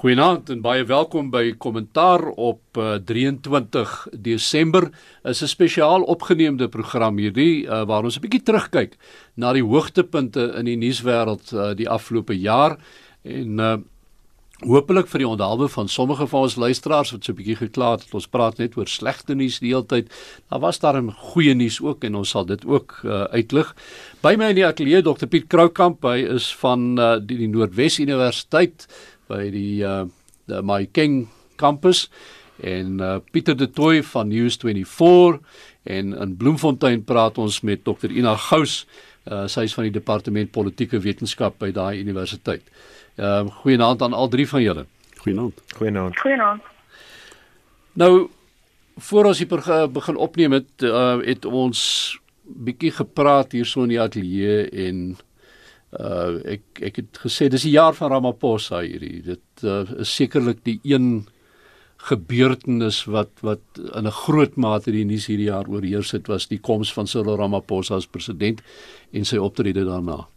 Goeienaand en baie welkom by Kommentaar op uh, 23 Desember. Is 'n spesiaal opgeneemde program hierdie uh, waar ons 'n bietjie terugkyk na die hoogtepunte in die nuuswêreld uh, die afgelope jaar en uh, hopelik vir die onthaalwe van sommige van ons luisteraars wat so 'n bietjie gekla het. Ons praat net oor slegte nuus die hele tyd. Daar was daar 'n goeie nuus ook en ons sal dit ook uh, uitlig. By my in die ateljee Dr Piet Kroukamp, hy is van uh, die, die Noordwes Universiteit by die uh die My King kampus en uh Pieter de Tooy van News 24 en in Bloemfontein praat ons met Dr Ina Gous. Uh sy is van die departement politieke wetenskap by daai universiteit. Uh goeienaand aan al drie van julle. Goeienaand. Goeienaand. Goeienaand. Nou voor ons hier begin opneem het uh het ons bietjie gepraat hierso in die ateljee en uh ek ek het gesê dis die jaar van Ramaphosa hierdie. Dit uh, is sekerlik die een gebeurtenis wat wat in 'n groot mate die nuus hierdie jaar oorheers het was die koms van Cyril Ramaphosa as president en sy optrede daarna.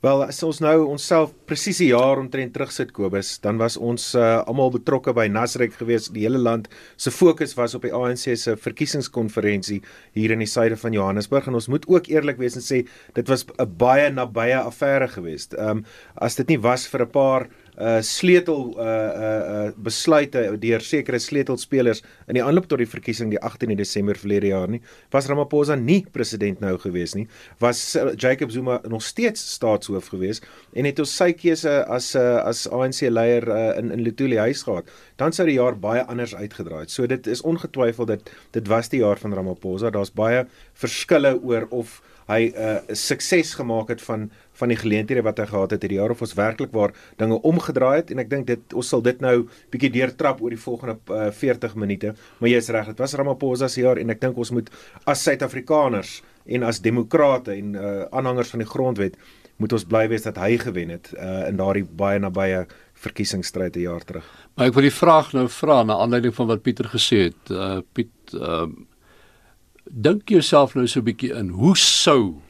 Wel, as ons nou onsself presies 'n jaar omtrent terugsit Kobus, dan was ons uh, almal betrokke by Nasrek gewees. Die hele land se fokus was op die ANC se verkiesingskonferensie hier in die suide van Johannesburg en ons moet ook eerlik wees en sê dit was 'n baie nabye affære geweest. Ehm um, as dit nie was vir 'n paar uh sleutel uh uh, besluite deur sekere sleutelspelers in die aanloop tot die verkiesing die 18de Desember verlede jaar nie was Ramaphosa nie president nou gewees nie was Jacob Zuma nog steeds staatshoof gewees en het ons sy keuse as uh, as ANC leier uh, in in Lutuli huis gehad. Dan sou die jaar baie anders uitgedraai het. So dit is ongetwyfeld dat dit was die jaar van Ramaphosa. Daar's baie verskille oor of hy 'n uh, sukses gemaak het van van die geleenthede wat hy gehad het hierdie jaar of ons werklik waar dinge omgedraai het en ek dink dit ons sal dit nou bietjie deurtrap oor die volgende uh, 40 minute maar jy's reg dit was Ramaphosa se jaar en ek dink ons moet as Suid-Afrikaners en as demokrate en uh, aanhangers van die grondwet moet ons bly wees dat hy gewen het uh, in daardie baie nabye verkiesingsstryd 'n jaar terug. Maar ek wil die vraag nou vra na aanleiding van wat Pieter gesê het. Uh Piet, uh dink jouself nou so 'n bietjie in. Hoe sou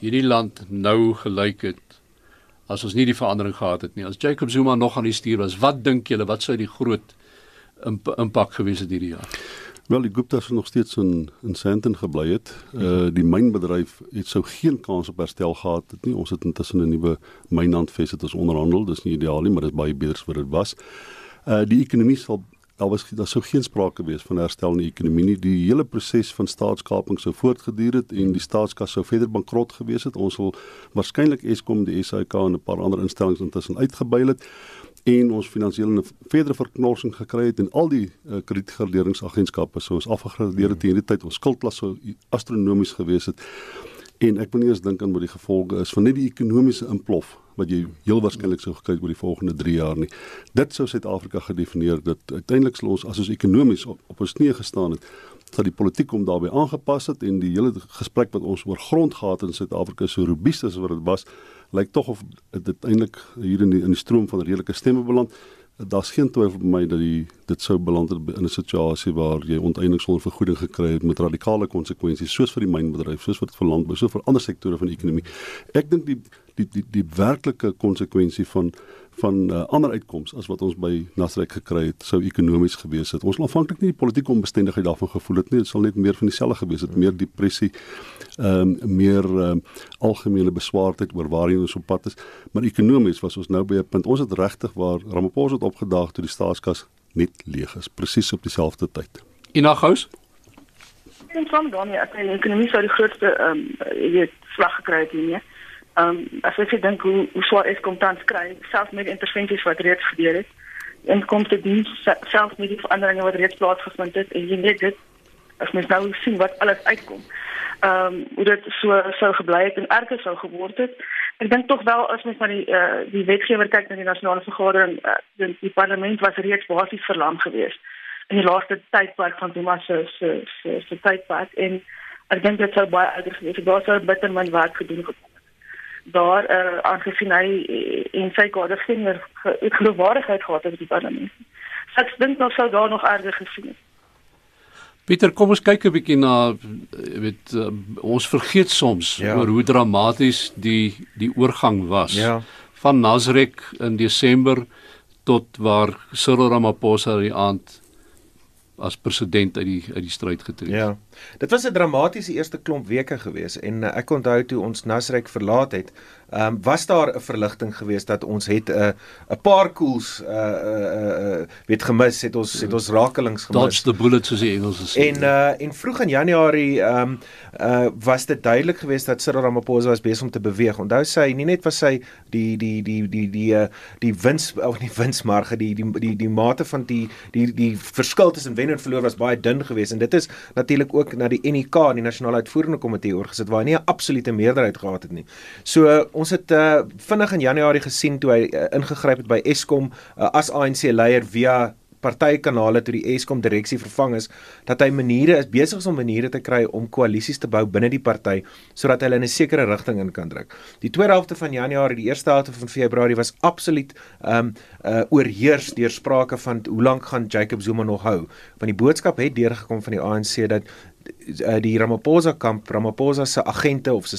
hierdie land nou gelyk het as ons nie die verandering gehad het nie. As Jacob Zuma nog aan die stuur was, wat dink julle wat sou die groot imp impak gewees het hierdie jaar? Wel, die Gupta's het nog steeds in in Sandton gebly het. Uh die mynbedryf het sou geen kans op herstel gehad het nie. Ons het intussen 'n nuwe mynlandves het ons onderhandel. Dis nie ideaal nie, maar dit is baie beter as wat dit was. Uh die ekonomie sal daar was daar sou geen sprake wees van herstel in die ekonomie nie. Die hele proses van staatskaping sou voortgeduur het en die staatskas sou verder bankrot gewees het. Ons sal waarskynlik Eskom, die SAIK en 'n paar ander instellings intussen uitgebuil het en ons finansiële verdere verknorsing gekry het en al die uh, kredietgraderingsagentskappe sou ons afgegradeer het in hierdie tyd. Ons skuldlas sou astronomies gewees het. En ek wil nie eens dink aan wat die gevolge is van net die ekonomiese implof wat jy heel waarskynlik sou gekry oor die volgende 3 jaar nie. Dit sou Suid-Afrika gedefinieer dat uiteindelik sal ons as ons ekonomies op, op ons knieë gestaan het, dat die politiek om daarbey aangepas het en die hele gesprek wat ons oor grond gehad in Suid-Afrika so robuus as wat dit was, lyk tog of dit uiteindelik hier in die in die stroom van redelike stemme beland daar's geen twyfel by my dat die dit sou beland het in 'n situasie waar jy onteiening sonder vergoeding gekry het met radikale konsekwensies soos vir die mynbedryf, soos vir vir landbou, so vir ander sektore van die ekonomie. Ek dink die die die die werklike konsekwensie van van uh, ander uitkomste as wat ons by Nasrek gekry het sou ekonomies gewees het. Ons het aanvanklik nie die politieke onbestendigheid daarvan gevoel het nie. Dit sal net meer van dieselfde gewees het, meer depressie, ehm um, meer um, algemene beswaardheid oor waarheen ons op pad is. Maar ekonomies was ons nou by 'n punt. Ons het regtig waar Ramaphosa het opgedaag toe die staatskas net leeg is, presies op dieselfde tyd. Inagous Ek dink van dan ja, die ekonomie sou die grootste ehm um, jy weet slag gekry het hier, nie. Ehm um, as ek dink hoe hoe swaar is kom tans kry, selfs met intervensies wat reeds gebeur het. En kom te dien selfs met die veranderinge wat reeds plaasgevind het en jy weet dit as mens nou sien wat alles uitkom. Ehm um, hoe dit so sou gebly het en erger sou geword het. Ek dink tog wel as mens na die uh, die wetgewer kyk na die nasionale vergadering, uh, die, die parlement was reeds basies verlam geweest in die laaste tydperk van Zuma se se se tydperk en ek dink dit sou baie erger geweest het. Daar sou bitter min werk gedoen het daar uh, aangesien hy uh, en sy kader geen meer geloofwaardigheid gehad het in die parlement. So ek dink nog sou daar nog erger gesien het. Pieter, kom ons kyk 'n bietjie na weet uh, ons vergeet soms ja. oor hoe dramaties die die oorgang was. Ja. Van Nasrek in Desember tot waar Cyril Ramaphosa die aand as president uit die uit die stryd getree het. Ja. Dit was 'n dramatiese eerste klomp weke gewees en uh, ek onthou toe ons Nasrek verlaat het, um, was daar 'n verligting geweest dat ons het 'n uh, 'n paar koels uh uh uh weet gemis, het ons het ons rakelings gemis. Dodge the bullet soos die Engelse sê. En uh en vroeg in Januarie um, uh was dit duidelik geweest dat Cyril Ramaphosa was besig om te beweeg. Onthou sy nie net was sy die die die die die uh, die wins of nie winsmarge die die die die mate van die die die verskil tussen wen en verloor was baie dun geweest en dit is natuurlik ook na die NEK, die Nasionale Uitvoerende Komitee oorgesit waar hy nie 'n absolute meerderheid gehad het nie. So uh, ons het uh, vinnig in Januarie gesien toe hy uh, ingegryp het by Eskom uh, as ANC leier via partykanale toe die Eskom direksie vervang is dat hy maniere is besig om maniere te kry om koalisies te bou binne die party sodat hulle in 'n sekere rigting in kan druk. Die tweede helfte van Januarie, die eerste helfte van Februarie was absoluut ehm um, uh oorheers deur sprake van hoe lank gaan Jacob Zuma nog hou. Want die boodskap het deurgekom van die ANC dat die Ramaphosa kamp Ramaphosa se agente of se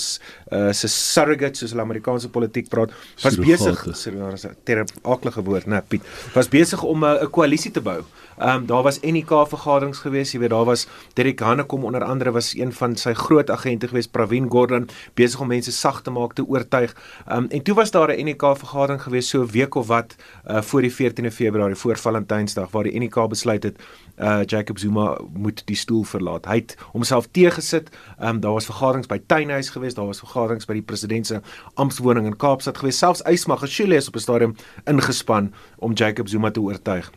uh, se surrogates soos hulle Amerikaanse politiek praat was besig is 'n terapaklige woord né Piet was besig om 'n uh, koalisie te bou. Ehm um, daar was NK vergaderings gewees, jy weet daar was Derek Hanekom onder andere was een van sy groot agente gewees Pravin Gordhan besig om mense sag te maak te oortuig. Ehm um, en toe was daar 'n NK vergadering gewees so 'n week of wat uh, voor die 14de Februarie voor Valentynsdag waar die NK besluit het uh Jacob Zuma moet die stoel verlaat. Hy het homself teëgesit. Ehm um, daar was vergaderings by Tuinhuis geweest, daar was vergaderings by die president se amptwoning in Kaapstad geweest. Selfs Ysmag Geshule is op 'n stadium ingespan om Jacob Zuma te oortuig.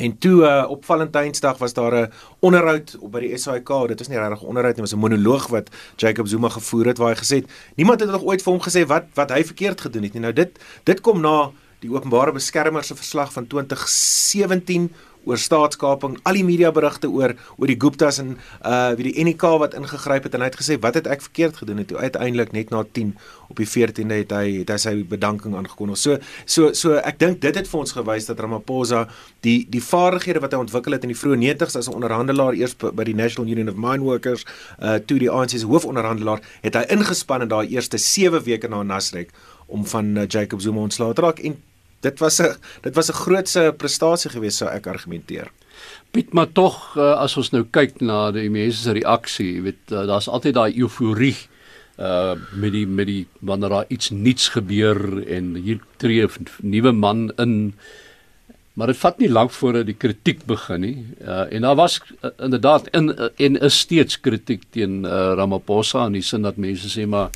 En toe uh, op Valentynsdag was daar 'n onderhoud op by die SAIK. Dit is nie regtig 'n onderhoud nie, was 'n monoloog wat Jacob Zuma gevoer het waar hy gesê het niemand het nog ooit vir hom gesê wat wat hy verkeerd gedoen het nie. Nou dit dit kom na die openbare beskermer se verslag van 2017 oor staatskaping, al die media berigte oor oor die Guptas en uh wie die NK wat ingegryp het en hy het gesê wat het ek verkeerd gedoen het toe uiteindelik net na 10 op die 14de het hy het hy sy bedanking aangekondig. So so so ek dink dit het vir ons gewys dat Ramaphosa die die vaardighede wat hy ontwikkel het in die vroeë 90's as 'n onderhandelaar eers by die National Union of Mine Workers uh toe die ANC se hoofonderhandelaar het hy ingespan in daai eerste 7 weke na Nasrek om van uh, Jacob Zuma ontslae te raak en dit was 'n dit was 'n grootse prestasie geweest sou ek argumenteer. Piet maar tog uh, as ons nou kyk na die mense se reaksie, jy weet uh, daar's altyd daai euforie uh met die met die wanneer daar iets nuuts gebeur en hier tree 'n nuwe man in maar dit vat nie lank voordat die kritiek begin nie. Uh en daar was uh, inderdaad in uh, en is steeds kritiek teen uh, Ramaphosa in die sin dat mense sê maar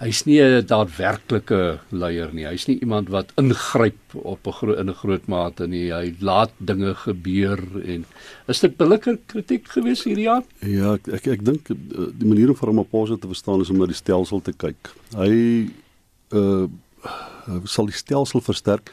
Hy's nie 'n daadwerklike leier nie. Hy's nie iemand wat ingryp op 'n groot in 'n groot mate nie. Hy laat dinge gebeur en is dit billike kritiek gewees hierdie jaar? Ja, ek ek, ek dink eh, die manier om vir posisie te verstaan is om na die stelsel te kyk. Hy uh sal die stelsel versterk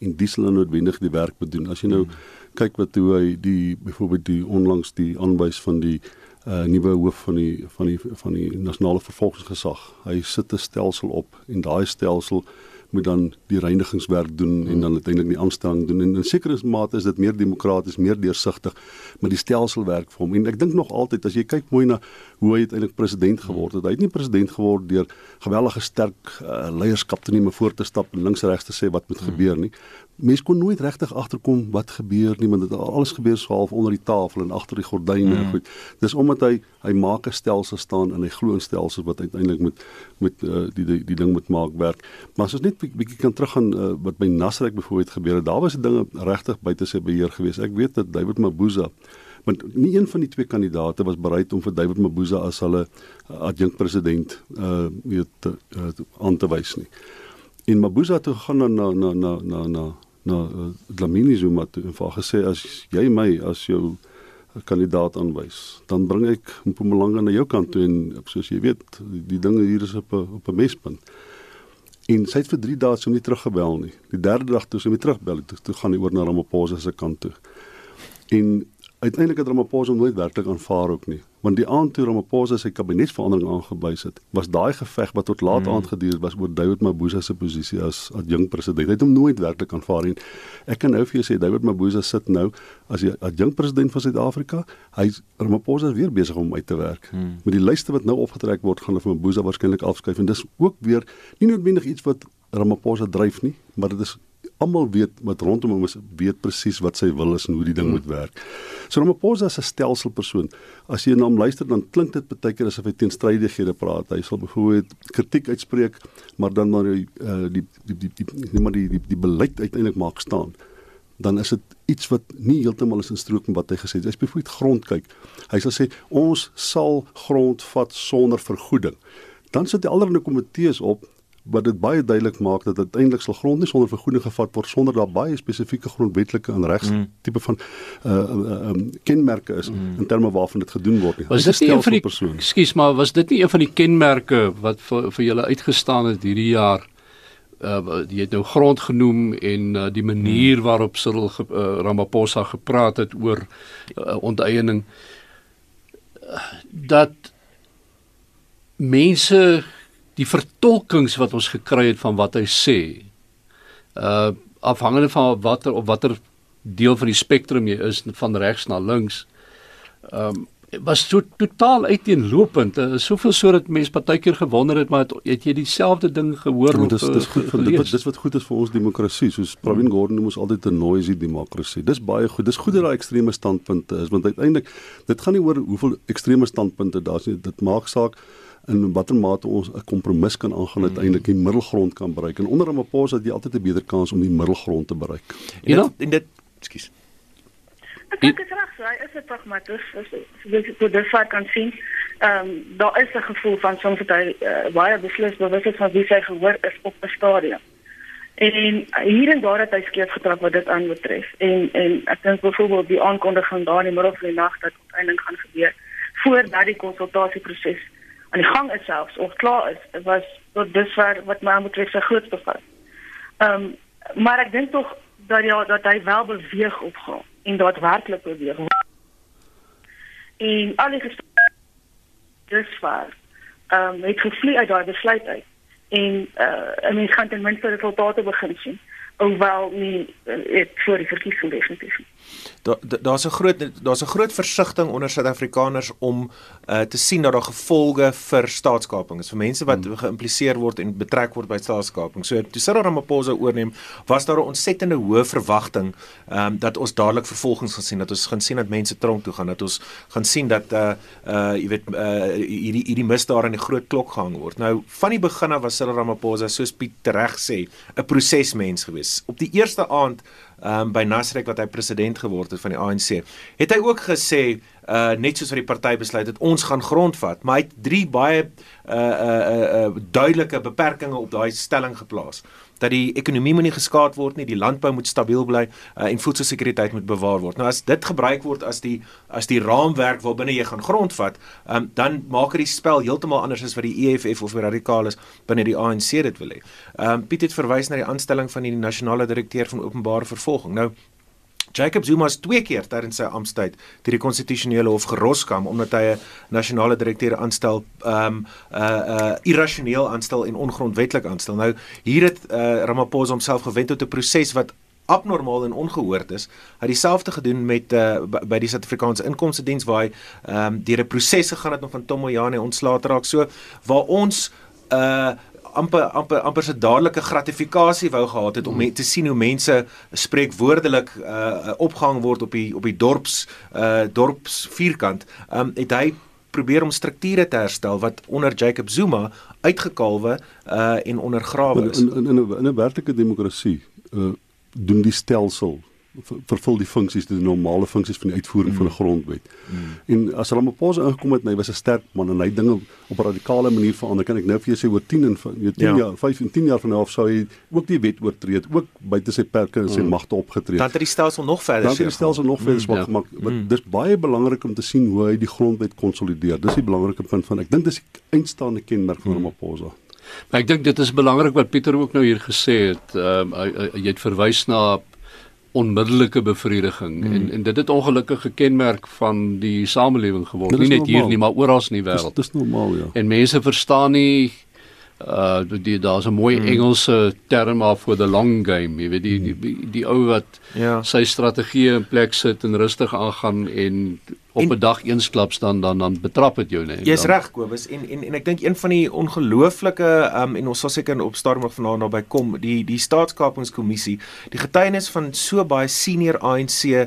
en dis hulle noodwendig die werk bedoel. As jy nou hmm. kyk wat hoe hy die byvoorbeeld die onlangs die aanwys van die uh, nuwe hoof van die van die van die nasionale vervolgingsgesag. Hy sit 'n stelsel op en daai stelsel moet dan die reinigingswerk doen en dan uiteindelik die aanstelling doen. En in sekere mate is dit meer demokraties, meer deursigtig, maar die stelsel werk vir hom. En ek dink nog altyd as jy kyk mooi na hoe hy uiteindelik president geword het. Hy het nie president geword deur gewellige sterk uh, leierskap te neem voor te stap en links regs te sê wat moet gebeur nie, mense kon nooit regtig agterkom wat gebeur nie want dit alles gebeur so half onder die tafel en agter die gordyne mm. goed. Dis omdat hy hy maak 'n stelsel staan en hy glo in stelsels wat uiteindelik met met uh, die, die die ding moet maak werk. Maar as ons net bietjie kan teruggaan uh, wat by Nasrek byvoorbeeld gebeur het, daar was die dinge regtig buite sy beheer gewees. Ek weet dat David Mabuza want nie een van die twee kandidaate was bereid om vir David Mabuza as hulle adjunkt president uh weet uh, aan te wys nie. En Mabuza het gegaan na na na na na na uh, Dlamini Zuma toe en vir gesê as jy my as jou kandidaat aanwys, dan bring ek Mpumalanga na jou kant toe en soos jy weet, die, die dinge hier is op 'n op 'n mespunt. En sy het vir 3 dae so nie teruggebel nie. Die derde dag toe sy weer terugbel, toe, toe gaan hy oor na Ramaphosa se kant toe. En uiteindelik het Ramaphosa nooit werklik aanvaar ook nie want die aand toe Ramaphosa sy kabinetsverandering aangebys het was daai geveg wat tot laat mm. aand geduur het was oor David Mabuza se posisie as adjunkt president. Hy het hom nooit werklik aanvaar en ek kan nou vir jou sê David Mabuza sit nou as die adjunkt president van Suid-Afrika. Hy Ramaphosa is weer besig om uit te werk. Mm. met die lyste wat nou opgetrek word gaan hulle vir Mabuza waarskynlik afskuif. En dis ook weer nie noodwendig iets wat Ramaphosa dryf nie maar dit is almal weet wat rondom hom is, weet presies wat sy wil is en hoe die ding hmm. moet werk. So Ramaphosa is 'n stelselpersoon. As jy na hom luister, dan klink dit baie keer asof hy teenstrydighede praat. Hy sal byvoorbeeld kritiek uitspreek, maar dan maar die uh, die die die die die maar die die, die beleid uiteindelik maak staan dan is dit iets wat nie heeltemal is in strook met wat hy gesê het. Hy's byvoorbeeld grond kyk. Hy sal sê ons sal grond vat sonder vergoeding. Dan sit die allerlei komitees op wat dit baie duidelik maak dat uiteindelik sal grond nie sonder vergoeding gevat word sonder daar baie spesifieke grondwetlike en regs mm. tipe van uh um, kenmerke is mm. in terme waarvan dit gedoen word. Was dit een van die Ekskuus, maar was dit nie een van die kenmerke wat vir vir julle uitgestaan het hierdie jaar? Uh jy het nou grond genoem en uh, die manier mm. waarop Cyril ge, uh, Ramaphosa gepraat het oor uh, onteiening uh, dat mense die vertolkings wat ons gekry het van wat hy sê uh afhangende van watter of watter deel van die spektrum jy is van regs na links um was so totaal uiteenlopend. Uh, soveel sodat mense partykeer gewonder het maar het, het jy dieselfde ding gehoor of dis dis goed vir dit dis wat goed is vir ons demokrasie. Soos Pravin hmm. Gordhan noem ons altyd 'n noisy demokrasie. Dis baie goed. Dis goed dat daar ekstreme standpunte is want uiteindelik dit gaan nie oor hoeveel ekstreme standpunte daar is nie. Dit maak saak in watter mate ons 'n kompromis kan aangaan mm. uiteindelik die middelgrond kan bereik. En onder 'n Maposa het jy altyd 'n beter kans om die middelgrond te bereik. En ja, en dit ekskuus. Ek dink dit reg, hy is 'n pragmatis, soos jy dit vaar kan sien. Ehm um, daar is 'n gevoel van soms dat hy uh, baie beslis bewus is van wie sy gehoor is op 'n stadium. En hier en daar het hy skeef getrap wat dit aanbetref. En en ek dink byvoorbeeld die aankondiging daar in die middel van die nag dat uiteindelik gaan gebeur voordat die konsultasieproses aan die gang is selfs of klaar is was tot dusver wat my betref sy grootste fout. Ehm um, maar ek dink tog dat ja dat hy wel beweeg op gaan en daadwerklik beweeg. En al die dusver ehm um, het gevlieg uit daai besluit uit en uh, en mens gaan ten minste resultate begin sien hoewel nie dit uh, voor die verkiesing definitief nie daar's 'n groot daar's 'n groot versigtiging onder Suid-Afrikaners om uh, te sien dat daar gevolge vir staatskaping is vir mense wat hmm. geïmpliseer word en betrek word by staatskaping. So toe Cyril Ramaphosa oorneem, was daar 'n ontsettende hoë verwagting um, dat ons dadelik vervolgings gaan sien, dat ons gaan sien dat mense tronk toe gaan, dat ons gaan sien dat uh uh jy weet uh hierdie hierdie misdaad aan die groot klok gehang word. Nou van die begin af was Cyril Ramaphosa soos Piet reg sê, 'n prosesmens gewees. Op die eerste aand um, by Nasrek wat hy president geword het van die ANC, het hy ook gesê uh net soos wat die party besluit het ons gaan grondvat, maar hy het drie baie uh uh uh, uh duidelike beperkings op daai stelling geplaas dat die ekonomie moenie geskaad word nie, die landbou moet stabiel bly uh, en voedselsekuriteit moet bewaar word. Nou as dit gebruik word as die as die raamwerk waarbinne jy gaan grondvat, um, dan maak dit die spel heeltemal anders as wat die EFF of die radikales binne die ANC dit wil hê. Ehm um, Piet het verwys na die aanstelling van die nasionale direkteur van openbare vervolging. Nou Jacob Zuma is twee keer tydens sy amptyd deur die konstitusionele hof geroskam omdat hy 'n nasionale direkteur aanstel, ehm um, uh uh irrasioneel aanstel en ongrondwetlik aanstel. Nou hier het uh Ramaphosa homself gewend tot 'n proses wat abnormaal en ongehoord is. Hy het dieselfde gedoen met uh by die Suid-Afrikaanse Inkomste Diens waar hy ehm um, deur 'n proses gegaan het om van Tom Moyane ontslae te raak. So waar ons uh amper amper amper se dadelike gratifikasie wou gehad het om hmm. te sien hoe mense spreekwoordelik uh opgehang word op die op die dorps uh dorps vierkant. Um het hy probeer om strukture te herstel wat onder Jacob Zuma uitgekalwe uh en ondergrawe is. In in in 'n werklike demokrasie uh doen die stelsel vervul die funksies die normale funksies van die uitvoering mm. van 'n grondwet. Mm. En as Ramaphosa ingekom het, hy was 'n sterk man en hy dinge op 'n radikale manier verander. Kan ek nou vir jou sê oor 10 en jy 10 ja. jaar, 5 en 10 jaar van nou af sou hy ook die wet oortree het, ook buite sy perke en sy mm. magte opgetree. Dan het die stelsel nog verder Dan het die stelsel nog verder swak mm. gemaak. Ja. Mm. Dis baie belangrik om te sien hoe hy die grondwet konsolideer. Dis die belangrike punt van ek dink dis die eindstaande kenmerk van mm. Ramaphosa. Maar ek dink dit is belangrik wat Pieter ook nou hier gesê het. Ehm um, jy het verwys na onmiddellike bevrediging hmm. en en dit het ongelukkig gekenmerk van die samelewing geword nie net normaal. hier nie maar oral in die wêreld. Dis normaal ja. En mense verstaan nie uh die daar's 'n mooi hmm. Engelse term af vir the long game, jy weet die die, die, die ou wat ja. sy strategie in plek sit en rustig aangaan en op 'n dag eensklaps dan dan dan betrap dit jou net. Jy's reg Kobus en en en ek dink een van die ongelooflike um, en ons sal seker op stadium nog vanaand naby kom die die staatskapingskommissie die getuienis van so baie senior ANC uh,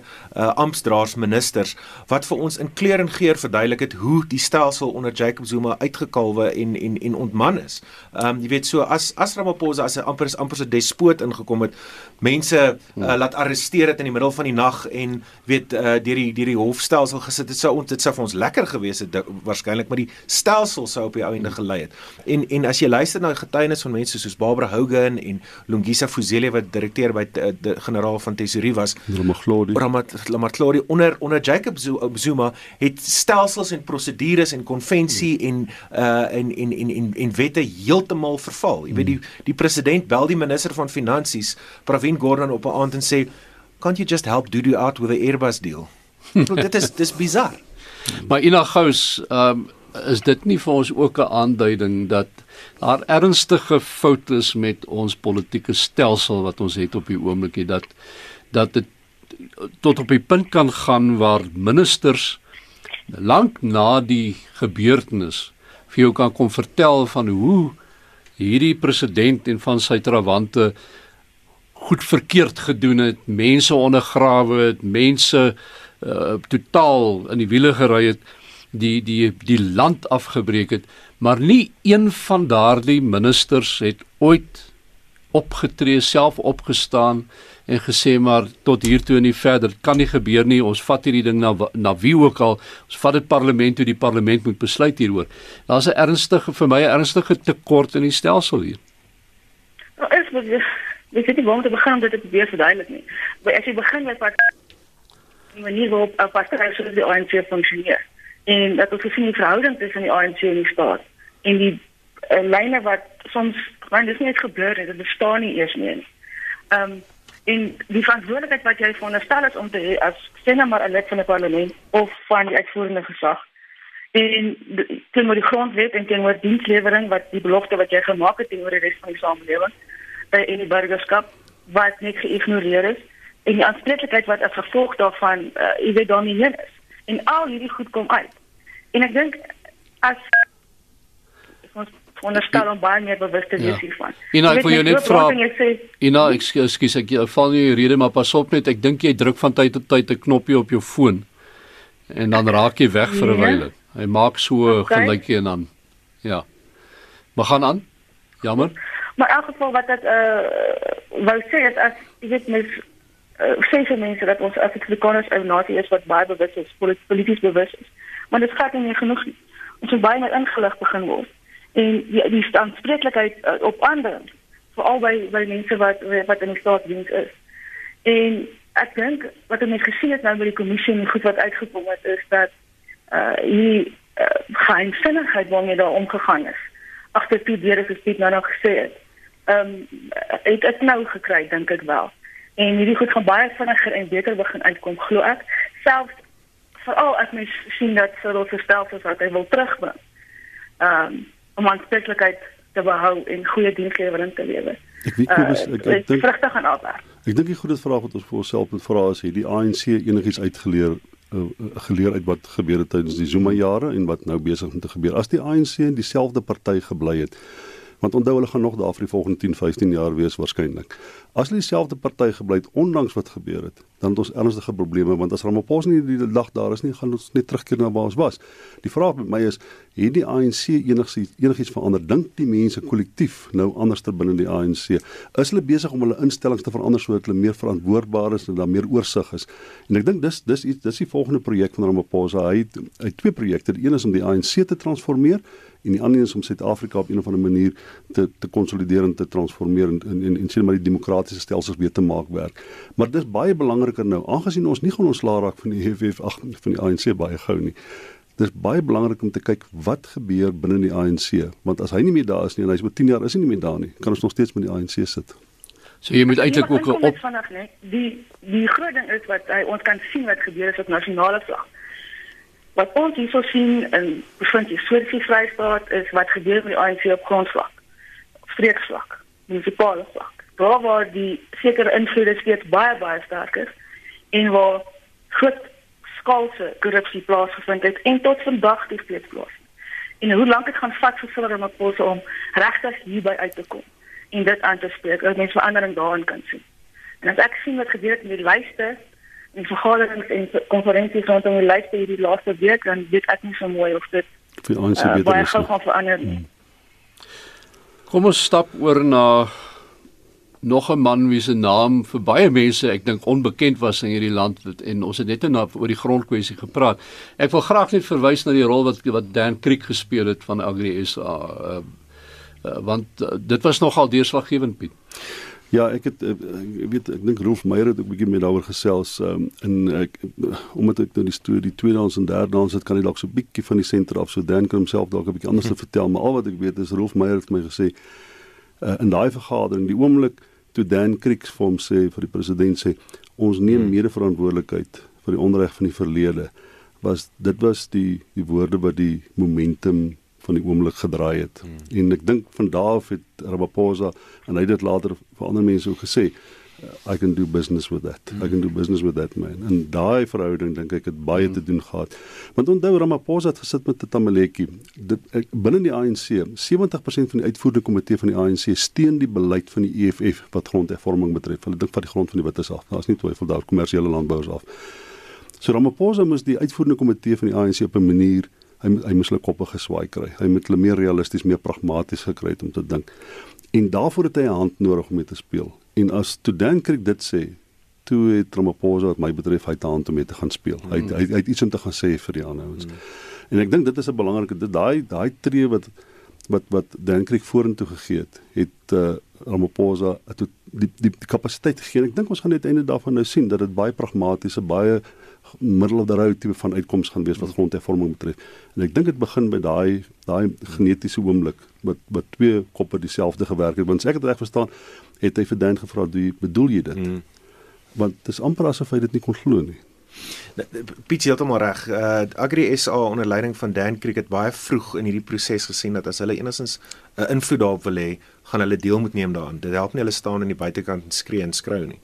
amptdraers ministers wat vir ons in kleur en geur verduidelik het hoe die stelsel onder Jacob Zuma uitgekalwe en en en ontman is. Ehm um, jy weet so as as Ramaphosa as 'n amper is amper so despoot ingekom het mense uh, laat arresteer het in die middel van die nag en weet uh, deur die deur die hofstelsel gesit het sou ons dit sou vir ons lekker gewees het waarskynlik maar die stelsel sou op die ou einde gelei het. En en as jy luister na getuienis van mense soos Barbara Hogan en Lungisa Fuzile wat direkteur by die, die generaal van Tesorie was, Ramaglodi. Ramaglodi onder onder Jacob Zuma het stelsels en prosedures en konvensie en uh en en en en, en wette heeltemal verval. Jy weet die die president bel die minister van finansies, Pravin Gordhan op 'n aand en sê, "Can't you just help Dudu out with the Airbus deal?" so, dit is dis bizar. Maar Ina Gous, ehm um, is dit nie vir ons ook 'n aanduiding dat daar ernstige foute is met ons politieke stelsel wat ons het op die oomblik dat dat dit tot op die punt kan gaan waar ministers lank na die gebeurtenis vir jou kan kom vertel van hoe hierdie president en van sy trawante goed verkeerd gedoen het, mense ondergrawe het, mense uh, totaal in die wiele gery het, die die die land afgebreek het, maar nie een van daardie ministers het ooit opgetree, self opgestaan en gesê maar tot hier toe en nie verder kan nie gebeur nie. Ons vat hierdie ding na na wie ook al. Ons vat dit parlement toe die parlement moet besluit hieroor. Daar's 'n ernstige vir my 'n ernstige tekort in die stelsel hier. Nou is wat jy sê die woorde begin dat dit weer verduidelik nie maar as jy begin met wat die manier waarop 'n party soos die ANC funksioneer en dat ons gesien die verhouding tussen die ANC en die staat en die uh, lyne wat soms want dit is nie gebeur het dit bestaan nie eers meer nie. Ehm um, en die verantwoordelikheid wat jy veronderstel is om te hê as sena maar 'n lid van die parlement of van die uitvoerende gesag en teenoor die grondwet en teenoor dienslewering wat die belofte wat jy gemaak het teenoor die res van die samelewing in die burgerskap wat net geïgnoreer is en die aanspreeklikheid wat as gevolg daarvan uh, jy weet domineer is en al hierdie goed kom uit en ek dink as ons onderstel om baie meer bewus te wees ja. hiervan. Ina, ek wil jou net vra. Ina, ekskuus ek val nie jou rede maar pas op net ek dink jy druk van tyd tot tyd 'n knoppie op jou foon en dan raak jy weg vir 'n ja. wyle. Hy maak so okay. gelykie en dan ja. Maar gaan aan. Jammer. Maar in elk geval wat dit uh wou sê is as jy weet mens uh, sê vir mense dat ons Afrikaners 'n nasie is wat baie bewus is, polities bewus is. Maar dit gaat nie genoeg nie. Ons moet baie meer ingelig begin word. En die die aanspreeklikheid uh, op ander veral by by mense wat wat in die staatsdiens is. En ek dink wat ons gesien het nou by die kommissie en goed wat uitgekom het is dat uh hier uh, geen sinnigheid waarmee daar omgegaan is. Agter die deure gespreek nou nog gesê het. Ehm um, het dit nou gekry dink ek wel. En hierdie goed gaan baie vinniger en beter begin uitkom glo ek. Selfs veral as mens sien dat Cyril verstel is wat hy wil terugbring. Um, om aanspreeklikheid te behou en goeie dienslewering te lewer. Ek weet hoe uh, ek, ek dink vrugte gaan afwerk ek dink die goeie vraag wat ons vir onsself moet vra is hierdie ANC enigiets uitgeleer uh, geleer uit wat gebeur het tydens die Zuma jare en wat nou besig om te gebeur? As die ANC in dieselfde party gebly het want onthou hulle gaan nog daar vir die volgende 10, 15 jaar wees waarskynlik. As hulle dieselfde party gebly het ondanks wat gebeur het, dan het ons ernstige probleme want as Ramaphosa nie die dag daar is nie, gaan ons net terugkeer na waar ons was. Die vraag met my is, het die ANC enigiets enigiets verander? Dink die mense kollektief nou anders ter binne die ANC? Is hulle besig om hulle instellings te verander sodat hulle meer verantwoordbaar is en daar meer oorsig is? En ek dink dis dis iets dis die volgende projek van Ramaphosa. Hy het, hy het twee projekte. Die een is om die ANC te transformeer en die ander is om Suid-Afrika op 'n of ander manier te te konsolideer en te transformeer en en en, en sien maar die demokratiese stelsels weer te maak werk. Maar dis baie belangriker nou aangesien ons nie gaan ontslaa raak van die EFF ag van die ANC baie gou nie. Dis baie belangrik om te kyk wat gebeur binne die ANC want as hy nie meer daar is nie en hy's oor 10 jaar is hy nie meer daar nie, kan ons nog steeds met die ANC sit. So jy moet eintlik ook op vanaf net die die groot ding is wat hy ons kan sien wat gebeur is op nasionale vlak wat ons hierso sien in provinsie Suid-Afrika Vrystaat is wat gebeur met die ANC op grondvlak, streeksvlak, munisipale vlak. Daar waar die sekere invloede steeds baie baie sterk is en waar groot skaalse korrupsie plaasgevind het en tot vandag nog steeds plaasvind. En hoe lank dit gaan vat vir Cyril Ramaphosa om regtig hierby uit te kom en dit aan te spreek, dat mense verandering daarin kan sien. En as ek sien wat gebeur het met die lyste en vergaderings en konferensies rondom die lyste hierdie laaste week, dan weet ek nie so mooi of dit vir ons uh, beter baie is. gou nie. gaan verander nie. Kom ons stap oor na nog 'n man wie se naam vir baie mense ek dink onbekend was in hierdie land en ons het net nou oor die grondkwessie gepraat. Ek wil graag net verwys na die rol wat wat Dan Creek gespeel het van Agri SA uh, uh, want uh, dit was nogal deurslaggewend Piet. Ja, ek het ek weet ek dink Rolf Meyer het ook 'n bietjie met daaroor gesels um, en ek omdat ek nou die storie die tweede dans en derde dans het kan ek dalk so 'n bietjie van die senter af so Dan kan homself dalk 'n bietjie anders te vertel, maar al wat ek weet is Rolf Meyer het my gesê uh, in daai vergadering die oomblik toe Dan Creek vir hom sê vir die president sê ons neem hmm. mede-verantwoordelikheid vir die onreg van die verlede was dit was die die woorde wat die momentum van die oomblik gedraai het. Hmm. En ek dink van daar af het Ramaphosa en hy het dit later vir ander mense ook gesê I can do business with that. Hmm. I can do business with that man. En daai verhouding dink ek het baie hmm. te doen gehad. Want onthou Ramaphosa het gesit met Tamaletjie. Dit binne die ANC, 70% van die uitvoerende komitee van die ANC steun die beleid van die EFF wat grondhervorming betref. Hulle dink van die grond van die wites af. Daar's nie twyfel daar kommersiële landbouers af. So Ramaphosa moes die uitvoerende komitee van die ANC op 'n manier hy hy moes hulle koppe geswaai kry. Hy moet hulle meer realisties, meer pragmaties gekry het om te dink. En daarvoor het hy 'n hand nodig om mee te speel. En as toe Dan Creek dit sê, toe het Ramaphosa wat my betref hy 'n hand om mee te gaan speel. Mm. Hy, hy hy het iets om te gaan sê vir die ander ouens. Mm. En ek dink dit is 'n belangrike dit daai daai tree wat wat wat Dan Creek vorentoe gegee het, het uh, Ramaphosa het die die, die, kapasiteit gegee. Ek dink ons gaan net einde daarvan nou sien dat dit baie pragmatiese, baie middel of the road tipe van uitkoms gaan wees wat grondhervorming betref. En ek dink dit begin by daai daai genetiese oomblik wat wat twee koppe dieselfde gewerk het. Want as ek dit reg verstaan, het hy vir Dan gevra, "Wie bedoel jy dit?" Hmm. Want dit is amper asof hy dit nie kon glo nie. Piet heeltemal reg. Uh Agri SA onder leiding van Dan Creek het baie vroeg in hierdie proses gesien dat as hulle enigstens 'n uh, invloed daarop wil hê, gaan hulle deel moet neem daaraan. Dit help nie hulle staan aan die buitekant en skree en skrou nie.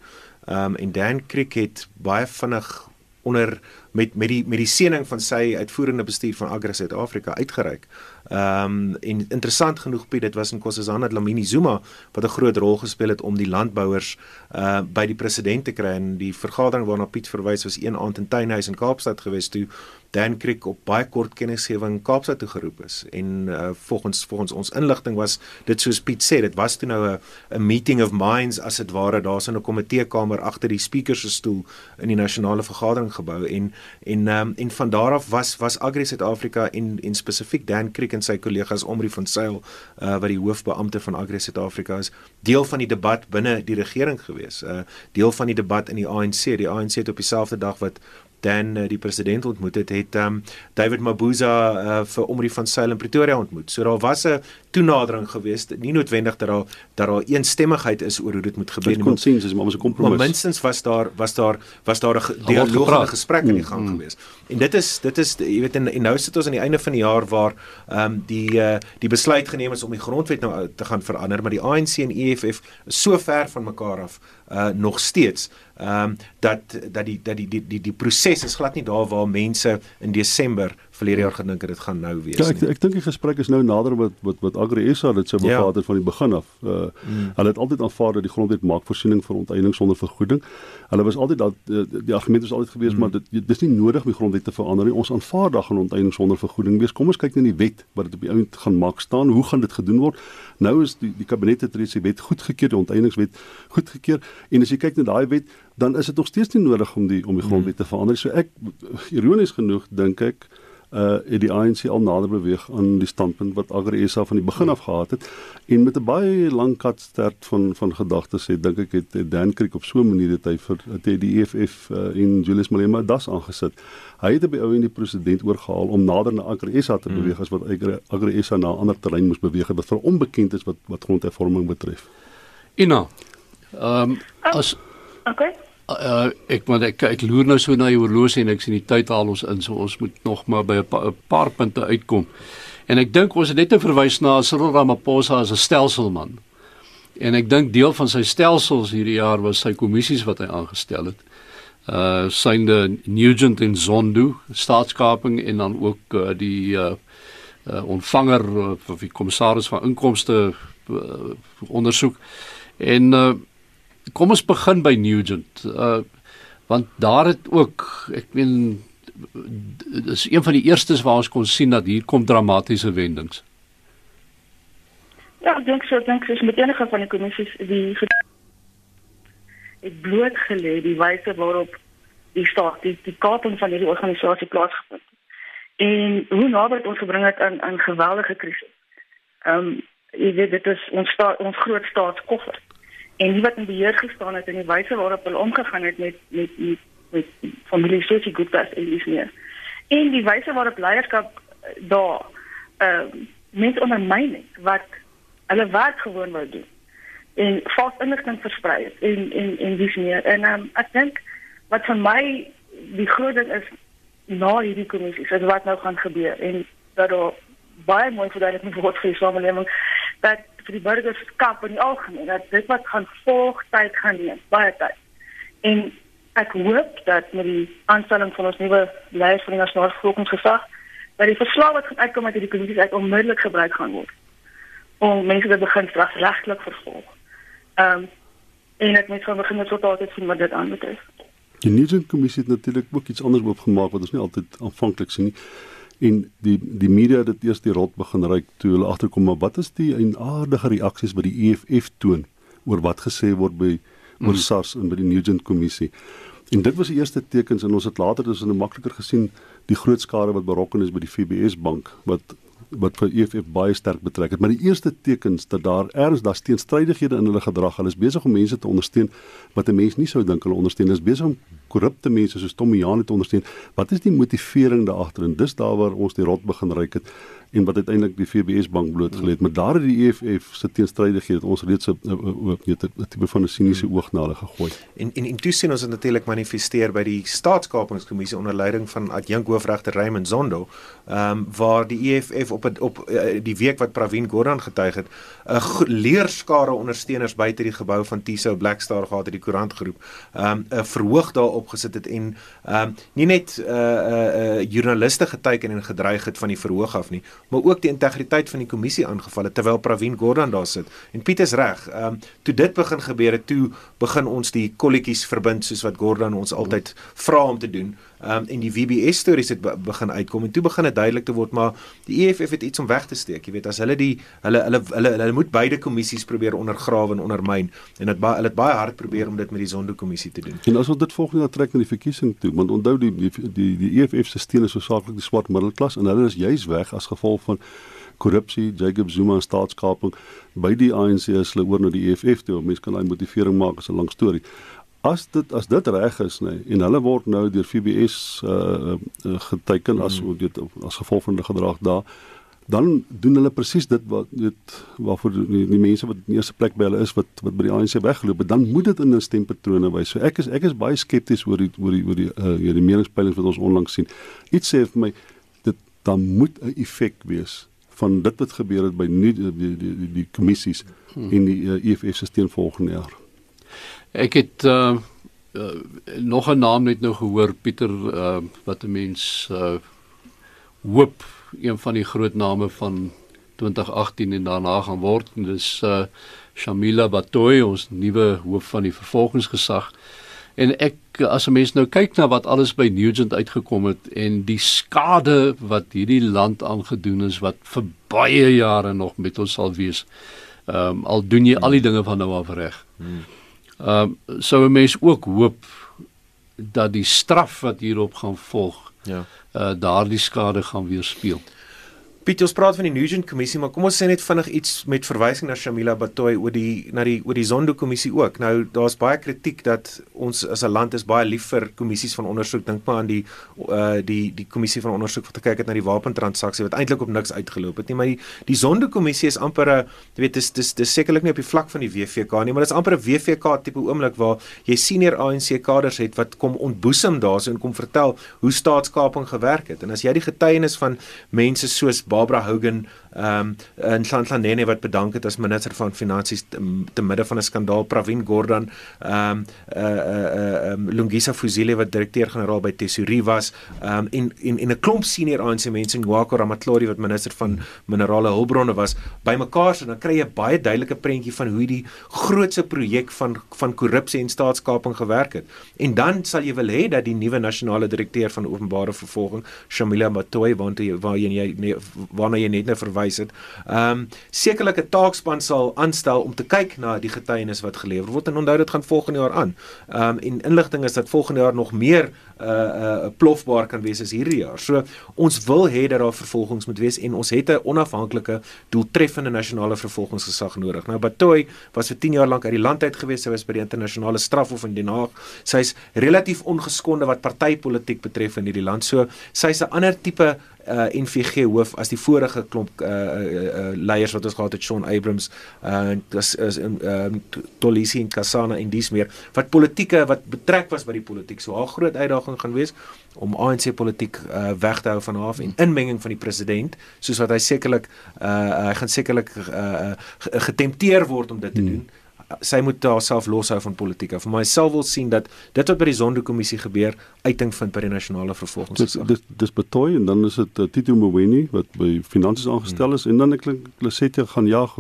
Um en Dan Creek het baie vinnig onder met met die met die seëning van sy uitvoerende bestuur van Agri Suid-Afrika uitgereik. Ehm um, en interessant genoeg Piet, dit was in Kossazana Dlamini Zuma wat 'n groot rol gespeel het om die landbouers uh by die president te kry. En die vergadering waarna Piet verwys was een aand in Tuinhuis in Kaapstad gewees toe Dan Creek op baie kort kennisgewing Kaapstad toe geroep is. En uh, volgens volgens ons inligting was dit soos Piet sê dit was toe nou 'n 'n meeting of minds as dit ware. Daar's in 'n komiteekamer agter die speaker se stoel in die nasionale vergadering gebou. En en um, en van daar af was was Agri Suid-Afrika en en spesifiek Dan Creek en sy kollegas Omri van Sail uh, wat die hoofbeampte van Agri Suid-Afrika is deel van die debat binne die regering gewees. Uh, deel van die debat in die ANC die ANC het op dieselfde dag wat dan uh, die president ontmoet het, het um, David Mabuza uh, vir Omri van Sail in Pretoria ontmoet. So daar was 'n toenadering geweest, nie noodwendig dat daar dat daar eensstemmigheid is oor hoe dit moet gebeur nie. Konsensus, maar ons 'n kompromis. Maar minstens was daar was daar was daar 'n dialoog en 'n gesprek in die gang mm. geweest. En dit is dit is jy weet en, en nou sit ons aan die einde van die jaar waar ehm um, die uh, die besluit geneem is om die grondwet nou te gaan verander, maar die ANC en EFF is so ver van mekaar af uh nog steeds. Ehm um, dat dat die dat die die die, die proses is glad nie daar waar mense in Desember verlede jaar gedink het dit gaan nou wees. Ja, ek ek dink die gesprek is nou nader wat wat wat Agri SA dit sou ja. van die begin af. Uh mm. hulle het altyd aanvaar dat die grondwet maak voorsiening vir onteiening sonder vergoeding. Hulle was altyd dat uh, die argument was altyd gewees mm. maar dit dis nie nodig om die grondwet te verander nie. Ons aanvaar dat gaan onteiening sonder vergoeding wees. Kom ons kyk net in die wet wat dit op die ount gaan maak staan. Hoe gaan dit gedoen word? Nou is die die kabinet het reeds die wet goedgekeur, die onteieningswet goedgekeur en as jy kyk na daai wet dan is dit nog steeds nie nodig om die om die grondwet te verander. So ek ironies genoeg dink ek uh het die ANC al nader beweeg aan die standpunt wat Agri SA van die begin af gehad het en met 'n baie lang katstert van van gedagtes het dink ek het, het Dan Creek op so 'n manier dat hy vir het die EFF uh, en Julius Malema das aangesit. Hy het by ou en die president oorgehaal om nader na Agri SA te beweeg as wat Agri SA na 'n ander terrein moes beweeg wat vir onbekend is wat wat grondhervorming betref. Ina. Ehm um, as Okay. Uh, ek want ek ek loer nou so na die horlosie en ek sien die tyd haal ons in so ons moet nog maar by 'n pa, paar punte uitkom. En ek dink ons het net te verwys na Cyril Ramaphosa as 'n stelselman. En ek dink deel van sy stelsels hierdie jaar was sy kommissies wat hy aangestel het. uh synde Nugent en Zondo staatskaping en dan ook uh, die uh, uh ontvanger uh, of die kommissaris van inkomste uh, ondersoek. En uh kom ons begin by Nugent. Uh want daar het ook ek meen dis een van die eerstes waar ons kon sien dat hier kom dramatiese wendings. Ja, ek dink so, ek dink dis met enige van die kommissies die het bloot gelê die wyse waarop die staat die die kaping van hierdie organisasie plaasgevind het. En hoe naby dit ons gebring het aan aan geweldige krisis. Ehm um, jy weet dit is ons staat ons groot staatskoffer. En wie wat in beheer gestaan het en die wyse waarop hulle omgegaan het met met met, met familie Sosie Gupta en dis meer. En die wyse waarop leierskap daar ehm uh, mense ondermyn het wat hulle werk gewoon wou doen en vals inligting versprei het en en en dis meer en um, ek dink wat vir my die groot ding is na hierdie kommissie is wat nou gaan gebeur en dat daar baie mooi verduidelik moet word vir die samelewing dat vir die burgers skap in die algemeen dat dit wat gaan volg tyd gaan neem baie tyd en ek hoop dat met die aanstelling van ons nuwe leier van die nasionale vervolgingsgesag dat die verslag wat gaan uitkom uit hierdie kommissie uit onmiddellik gebruik gaan word om mense te begin strafregtelik vervolg Ehm um, en ek moet van begin tot altyd sien wat dit aanbetref. Die Nugent kommissie het natuurlik ook iets anders oopgemaak wat ons nie altyd aanvanklik sien nie. En die die media het eers die rot begin ry toe hulle agterkom maar wat is die aardige reaksies by die EFF toon oor wat gesê word by oor mm. SARS en by die Nugent kommissie. En dit was die eerste tekens en ons het later dus in 'n makliker gesien die groot skade wat berokken is by die FBS bank wat wat vir EFF baie sterk betrek het, maar die eerste tekens dat daar erns daar teenstrydighede in hulle gedrag, hulle is besig om mense te ondersteun wat 'n mens nie sou dink hulle ondersteun. Hulle is besig om korrupte mense soos Tommy Jaan te ondersteun. Wat is die motivering daar agter? En dis daar waar ons die rot begin ryk het en wat uiteindelik die FBS bank blootgelê het. Maar daar het die EFF se teenstrydighede ons reeds 'n tipe van 'n siniese oog na hulle gegooi. En en intussen sien ons dit natuurlik manifesteer by die staatskapingskommissie onder leiding van adjunk hoofregter Raymond Zondo, ehm um, waar die EFF op het, op uh, die week wat Pravin Gordhan getuig het, 'n uh, leerskare ondersteuners buite die gebou van Tiso Blackstar gehad het die koerant groep, ehm um, 'n verhoog daar opgesit het en ehm um, nie net uh uh, uh joernaliste geteken en gedreig het van die verhoog af nie, maar ook die integriteit van die kommissie aangeval het terwyl Pravin Gordhan daar sit. En Piet is reg. Ehm um, toe dit begin gebeur het, toe begin ons die kolletjies verbind soos wat Gordhan ons altyd vra om te doen. Ehm um, en die WBS stories het be begin uitkom en toe begin dit duidelik te word maar die EFF het iets om weg te steek. Jy weet as hulle die hulle hulle hulle hulle moet beide kommissies probeer ondergrawe en ondermyn en dit baie hulle het baie hard probeer om dit met die Zondo kommissie te doen. En as ons dit volgende jaar trek na die verkiesing toe, want onthou die die die, die EFF se steun is hoofsaaklik die swart middelklas en hulle is juis weg as gevolg van korrupsie, Jacob Zuma se staatskaping by die ANC is hulle oor na die EFF toe. Mense kan daai motivering maak as 'n lang storie. As dit as dit reg is nê nee, en hulle word nou deur FBS uh, uh geteken as mm. dit as gevolg van die gedrag daar dan doen hulle presies dit wat weet waarvoor die, die mense wat in eerste plek by hulle is wat wat by die ANC weggeloop het dan moet dit in 'n stempatrone wys. So ek is ek is baie skepties oor die oor die oor die uh die meningspeilings wat ons onlangs sien. Iets sê vir my dit dan moet 'n effek wees van dit wat gebeur het by nie die die die, die, die kommissies hmm. en die uh, EFF se steun volgende jaar. Ek het uh, uh nog 'n naam net nou gehoor Pieter uh wat 'n mens uh hoop een van die groot name van 2018 en daarna gaan word en dis uh Shamila Batoy ons nuwe hoof van die vervolgingsgesag. En ek as 'n mens nou kyk na wat alles by Nugent uitgekom het en die skade wat hierdie land aangedoen is wat vir baie jare nog met ons sal wees. Ehm um, al doen jy al die dinge van nou af reg. Ehm um, sou 'n mens ook hoop dat die straf wat hierop gaan volg ja. uh daardie skade gaan weerspieël. Piet, ons praat van die Nugent kommissie, maar kom ons sê net vinnig iets met verwysing na Shamila Batoy oor die na die oor die Zondo kommissie ook. Nou daar's baie kritiek dat ons as 'n land is baie lief vir kommissies van ondersoek. Dink maar aan die uh die die kommissie van ondersoek wat gekyk het na die wapentransaksie wat eintlik op niks uitgeloop het nie, maar die die Zondo kommissie is amper 'n jy weet dis dis dis sekerlik nie op die vlak van die WVK nie, maar dit is amper 'n WVK tipe oomblik waar jy senior ANC kaders het wat kom ontboesem daarso en kom vertel hoe staatskaping gewerk het. En as jy die getuienis van mense soos Barbara Hogan ehm um, in Nhlanhlanene wat bedank het as minister van finansies te, te midde van 'n skandaal. Pravin Gordhan ehm um, eh uh, eh uh, um, Lungisa Fuzile wat direkteur-generaal by Tesorie was ehm um, en en en 'n klomp senior ANC mense en Gwako Ramatlori wat minister van minerale hulpbronne was bymekaar. So dan kry jy baie duidelike prentjie van hoe die grootse projek van van korrupsie en staatskaping gewerk het. En dan sal jy wil hê dat die nuwe nasionale direkteur van openbare vervolging Shamila Matoyi waartoe waar jy waarna jy net nou verwys het. Ehm um, sekerlik 'n taakspan sal aanstel om te kyk na die getuienis wat gelewer word en onthou dit gaan volgende jaar aan. Ehm um, en inligting is dat volgende jaar nog meer uh uh plofbaar kan wees as hierdie jaar. So ons wil hê dat daar vervolgings moet wees en ons het 'n onafhanklike doeltreffende nasionale vervolgingsgesag nodig. Nou Batoy was vir 10 jaar lank uit die land uit gewees. Sy was by die internasionale strafhof in Den Haag. Sy's relatief ongeskonde wat partytetiek betref in hierdie land. So sy's 'n ander tipe uh NVG hoof as die vorige klomp uh, uh, uh leiers wat ons gehad het Shaun Abrams uh dis is in um Tolisi en Kasana en dis meer wat politieke wat betrek was by die politiek so 'n groot uitdaging gaan wees om ANC politiek uh weg te hou van haar en inmenging van die president soos wat hy sekerlik uh hy gaan sekerlik uh getempteer word om dit te hmm. Sy moet haarself loshou van politiek. Vir myself wil sien dat dit wat by die Zondo-kommissie gebeur uiting vind by die nasionale vervolgingsgesag. Dis dis betooi en dan is dit uh, Tito Mboweni wat by finansies aangestel is hmm. en dan ek Klesetjie gaan jag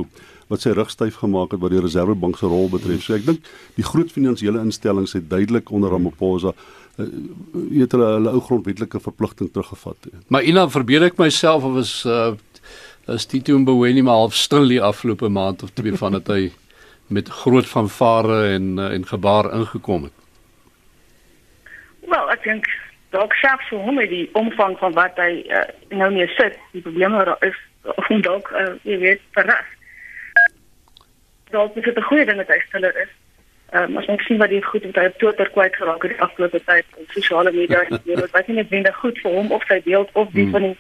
wat sy rug styf gemaak het wat die Reserwebank se rol betref. So ek dink die groot finansiële instellings het duidelik onder Ramaphosa uh, het hulle hulle ou grondwetlike verpligting teruggevat. Maar Ina verbeel ek myself of is uh, is Tito Mboweni maar half stil die afgelope maand of twee van dit hy met groot fanfare en uh, en gebaar ingekom het. Wel, ek dink dalk selfs vir hom die omvang van wat hy uh, nou mee sit, die probleme wat daar is, hom dalk uh, jy weet verras. Dalk is dit 'n goeie ding dat hy stiller is. Ehm um, as ons sien wat hy goed het hy op Twitter kwyt geraak het die afgelope tyd op sosiale media en dit was nie net binne goed vir hom of sy beeld of die hmm. van die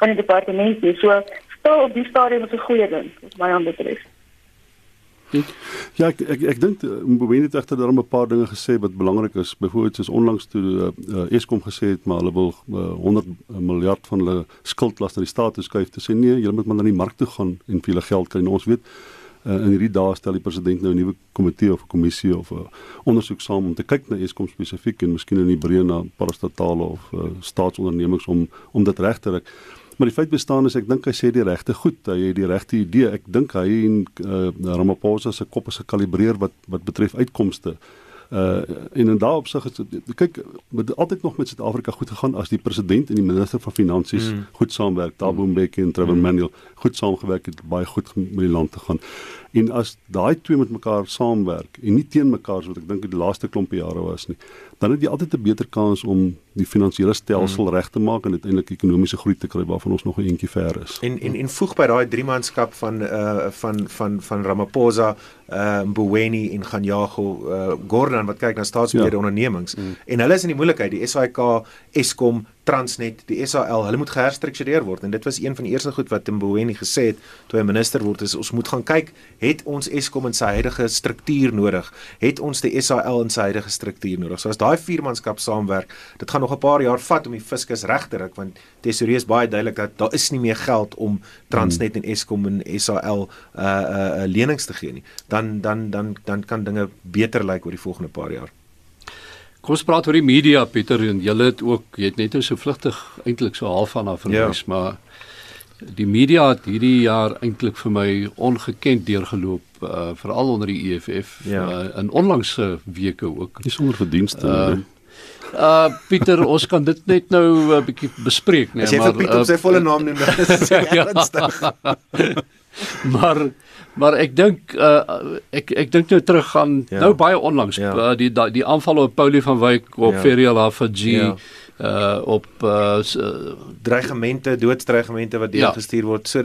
van die departement nie. So stel op die stadium is 'n goeie ding wat my aanbetref. Ja, ek ek, ek dink eh, Mboweni het egter daar 'n paar dinge gesê wat belangrik is. Byvoorbeeld soos onlangs toe uh, Eskom gesê het maar hulle wil uh, 100 miljard van hulle skuldlas na die staat toe skuif te sê nee, julle moet maar na die mark toe gaan en vir julle geld kry. Nou, ons weet uh, in hierdie dae stel die president nou 'n nuwe komitee of 'n kommissie of 'n uh, ondersoek saam om te kyk na Eskom spesifiek en miskien in die breë na parastatale of uh, staatsondernemings om om dit reg te rek. Maar die feit bestaan is ek dink hy sê die regte goed, hy het die regte idee. Ek dink hy en uh, Ramaphosa se kop is gekalibreer wat wat betref uitkomste. Uh en in daardie opsig is kyk met altyd nog met Suid-Afrika goed gegaan as die president en die minister van finansies mm. goed saamwerk. Thabo mm. Mbeki en Trevor mm. Manuel goed saamgewerk het baie goed met die land te gaan. En as daai twee met mekaar saamwerk en nie teen mekaar so wat ek dink die laaste klompie jare was nie, dan het jy altyd 'n beter kans om die finansiële stelsel hmm. reg te maak en uiteindelik ekonomiese groei te kry waarvan ons nog 'n entjie ver is. En en en voeg by daai drie manskap van uh van van van Ramaphosa, uh Mboweni en Ganyago uh Gordon wat kyk na staatsbeheerde ja. ondernemings hmm. en hulle is in die moeilikheid, die SAIK, Eskom, Transnet, die SAL, hulle moet geherstruktureer word en dit was een van die eerste goed wat Mboweni gesê het toe hy minister word is ons moet gaan kyk, het ons Eskom in sy huidige struktuur nodig? Het ons die SAL in sy huidige struktuur nodig? So as daai vier manskap saamwerk, dit gaan nog 'n paar jaar vat om die fiskus reg te ruk want Tesorie is baie duidelik dat daar is nie meer geld om Transnet en Eskom en SAL uh uh, uh lenings te gee nie. Dan dan dan dan kan dinge beter lyk oor die volgende paar jaar. Kom ons praat oor die media Pieter en jy het ook jy het net so vlugtig eintlik so half van af verwys ja. maar die media het hierdie jaar eintlik vir my ongekend deurgeloop uh, veral onder die EFF ja. uh, in onlangse weke ook. Dis sonder verdienste. Uh, Uh Pieter, ons kan dit net nou 'n uh, bietjie bespreek, nee, As jy maar Pieter uh, sy volle naam noem, dan is dit ernstig. maar maar ek dink uh ek ek dink nou terug gaan ja. nou baie onlangs ja. uh, die die aanval op Paulie van Wyk op ja. Ferial Hafaji ja. uh op uh, dreigemente, doodsdreigemente wat deurgestuur ja. word. So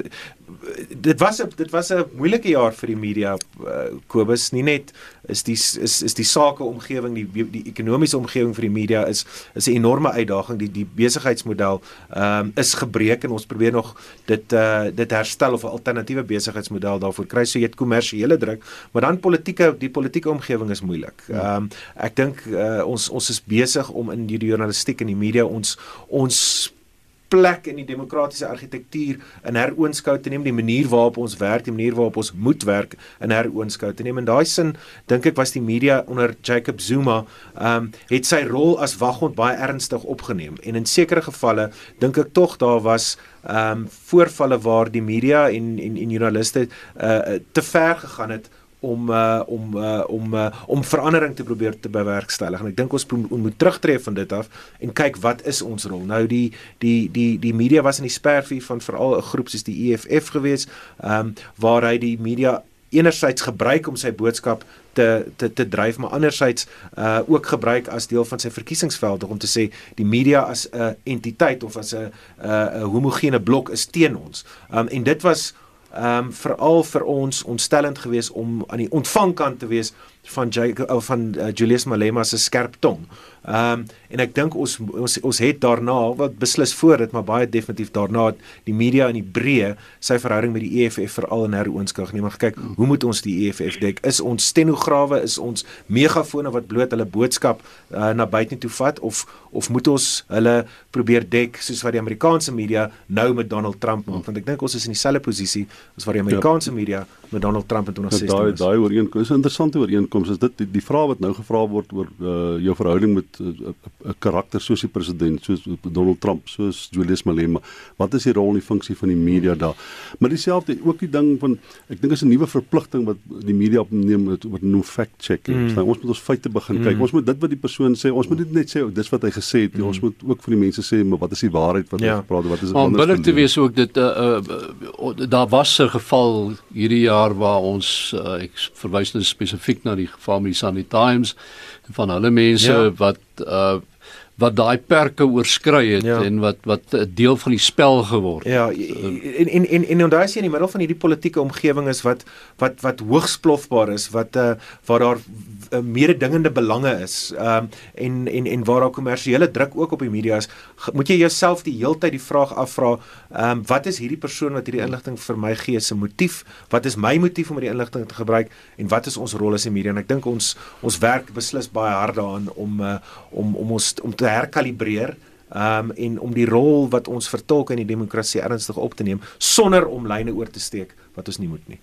dit was 'n dit was 'n moeilike jaar vir die media uh, Kobus nie net is die is is die sake omgewing die die ekonomiese omgewing vir die media is is 'n enorme uitdaging die die besigheidsmodel ehm um, is gebreek en ons probeer nog dit uh dit herstel of 'n alternatiewe besigheidsmodel daarvoor kry so jy het kommersiële druk maar dan politieke die politieke omgewing is moeilik. Ja. Ehm um, ek dink uh, ons ons is besig om in die journalistiek en die media ons ons plek in die demokratiese argitektuur in heroonskou te neem, die manier waarop ons werk, die manier waarop ons moet werk in heroonskou te neem. In daai sin dink ek was die media onder Jacob Zuma ehm um, het sy rol as waghond baie ernstig opgeneem en in sekere gevalle dink ek tog daar was ehm um, voorvalle waar die media en en en joernaliste uh, te ver gegaan het om uh, om uh, om uh, om verandering te probeer te bewerkstellig en ek dink ons moet, terugtreë van dit af en kyk wat is ons rol nou die die die die media was in die spervuur van veral 'n groep soos die EFF gewees ehm um, waar hy die media enerzijds gebruik om sy boodskap te te te dryf maar anderzijds uh ook gebruik as deel van sy verkiesingsveld om te sê die media as 'n uh, entiteit of as 'n uh, 'n homogene blok is teen ons. Um en dit was um veral vir ons ontstellend geweest om aan die ontvangkant te wees van Jacob of van uh, Julius Malema se skerp tong. Ehm um, en ek dink ons ons ons het daarna wat beslis voor dit maar baie definitief daarna die media in die breë sy verhouding met die EFF veral in heroonskou geneem en gekyk hoe moet ons die EFF dek? Is ons stenograwe is ons megafone wat bloot hulle boodskap uh, na buite toe vat of of moet ons hulle probeer dek soos wat die Amerikaanse media nou met Donald Trump maak? Want ek dink ons is in dieselfde posisie as wat die Amerikaanse ja. media met Donald Trump in 2016 ja, is. Daai daai ooreenkoms is 'n interessante ooreenkoms. Is dit die, die vraag wat nou gevra word oor uh, jou verhouding met 'n uh, karakter soos die president, soos Donald Trump, soos Julius Malema. Wat is die rol en die funksie van die media daar? Maar dieselfde ook die ding van ek dink is 'n nuwe verpligting wat die media opneem wat wat noem fact checking. Mm. Nou, ons moet ons feite begin kyk. Mm. Ons moet dit wat die persoon sê, ons moet dit net sê dis wat hy gesê het. Mm. Ons moet ook vir die mense sê maar wat is die waarheid wat ja. hy gepraat het? Wat is dit anders? Maar billik te wees ook dit uh, uh, daar was 'n geval hierdie jaar waar ons uh, ek verwys nou spesifiek na die geval met die Sunday Times van hulle mense ja. wat uh wat daai perke oorskry het ja. en wat wat 'n deel van die spel geword. Ja, en en en en onthou as jy in die middel van hierdie politieke omgewing is wat wat wat hoogs plofbaar is, wat uh waar daar uh, mededingende belange is, um, en en en waar daar kommersiële druk ook op die media is, moet jy jouself die heeltyd die vraag afvra, ehm um, wat is hierdie persoon wat hierdie inligting vir my gee se motief? Wat is my motief om hierdie inligting te gebruik en wat is ons rol as 'n media? En ek dink ons ons werk beslis baie hard daaraan om uh, om om ons om te herkalibreer um en om die rol wat ons vertolk in die demokrasie ernstig op te neem sonder om lyne oor te steek wat ons nie moet nie.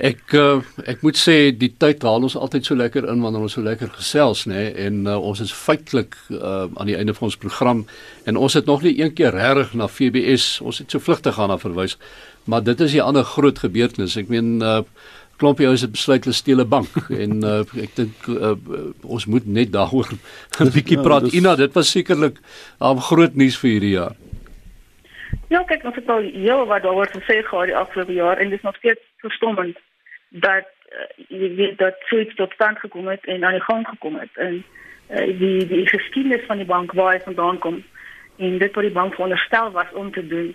Ek uh, ek moet sê die tyd haal ons altyd so lekker in wanneer ons so lekker gesels nê en uh, ons is feitelik uh, aan die einde van ons program en ons het nog nie een keer regtig na FBS ons het so vlugtig gaan na verwys maar dit is 'n ander groot gebeurtenis ek meen uh, klompie ouens het besluit hulle steel 'n bank en uh, ek dink uh, ons moet net daaroor 'n bietjie ja, praat. Ina, dit was sekerlik 'n groot nuus vir hierdie jaar. Ja, kyk, ons het al heel wat daaroor gesê gehad die afgelope jaar en dit is nog steeds verstommend dat uh, jy weet dat suits tot stand gekom het en aan die gang gekom het en uh, die die geskiedenis van die bank waar hy vandaan kom en dit wat die bank veronderstel was om te doen.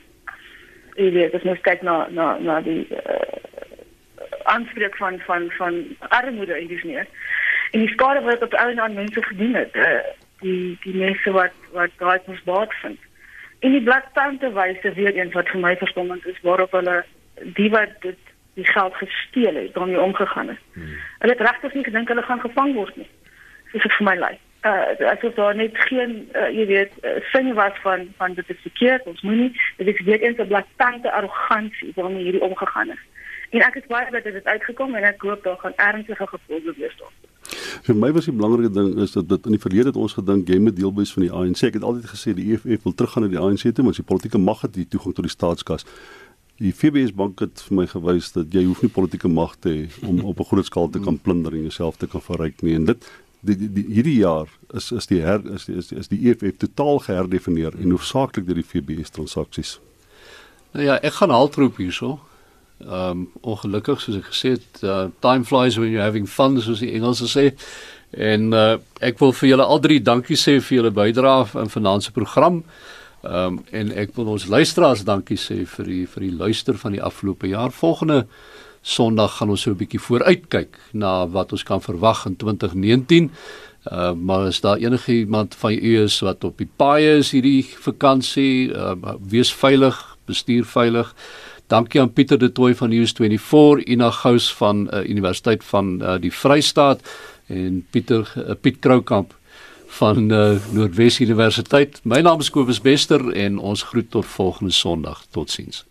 Jy weet, as mens kyk na na na die uh, aanspreek van van van armoede en dis meer. En die skade wat op al die mense gedoen het, uh, die die mense wat wat daai mos baat vind. En die bladtante wyse weer eens wat vir my verstommend is waarop hulle die wat dit die geld gesteel het, nie omgegaan het. Hmm. Hulle het regtig nie gedink hulle gaan gevang word nie. Dis vir my lyk. Uh asof daar net geen uh, jy weet uh, sin was van van dit is verkeerd, ons moenie dit is weer eens 'n bladtante arrogansie waarmee hierdie omgegaan het. En ek is baie bly dat dit uitgekom en ek hoop daar gaan ernstige gevolge wees daarvoor. Vir my was die belangrike ding is dat dit in die verlede het ons gedink jy moet deel wees van die ANC. Ek het altyd gesê die EFF wil teruggaan na die ANC toe, maar die politieke mag het die toegang tot die staatskas. Die FBS bank het vir my gewys dat jy hoef nie politieke mag te hê om op 'n groot skaal te kan plunder en jouself te kan verryk nie. En dit die, die, die hierdie jaar is is die her is die, is die, is die EFF totaal geherdefinieer en hoofsaaklik deur die FBS transaksies. Nou ja, ek gaan haltroep hierso. Ehm um, ongelukkig soos ek gesê het, uh, time flies when you're having fun soos die Engelse sê. En uh, ek wil vir julle al drie dankie sê vir julle bydrae in finansie program. Ehm um, en ek wil ons luisteraars dankie sê vir die vir die luister van die afgelope jaar. Volgende Sondag gaan ons so 'n bietjie vooruitkyk na wat ons kan verwag in 2019. Uh, maar as daar enige iemand van u is wat op die paai is hierdie vakansie, uh, wees veilig, bestuur veilig. Dankie aan Pieter de Tooy van News24, Ina Gous van uh, Universiteit van uh, die Vrystaat en Pieter uh, Piet Kroukamp van uh, Noordwes Universiteit. My naam is Kobus Bester en ons groet tot volgende Sondag. Totsiens.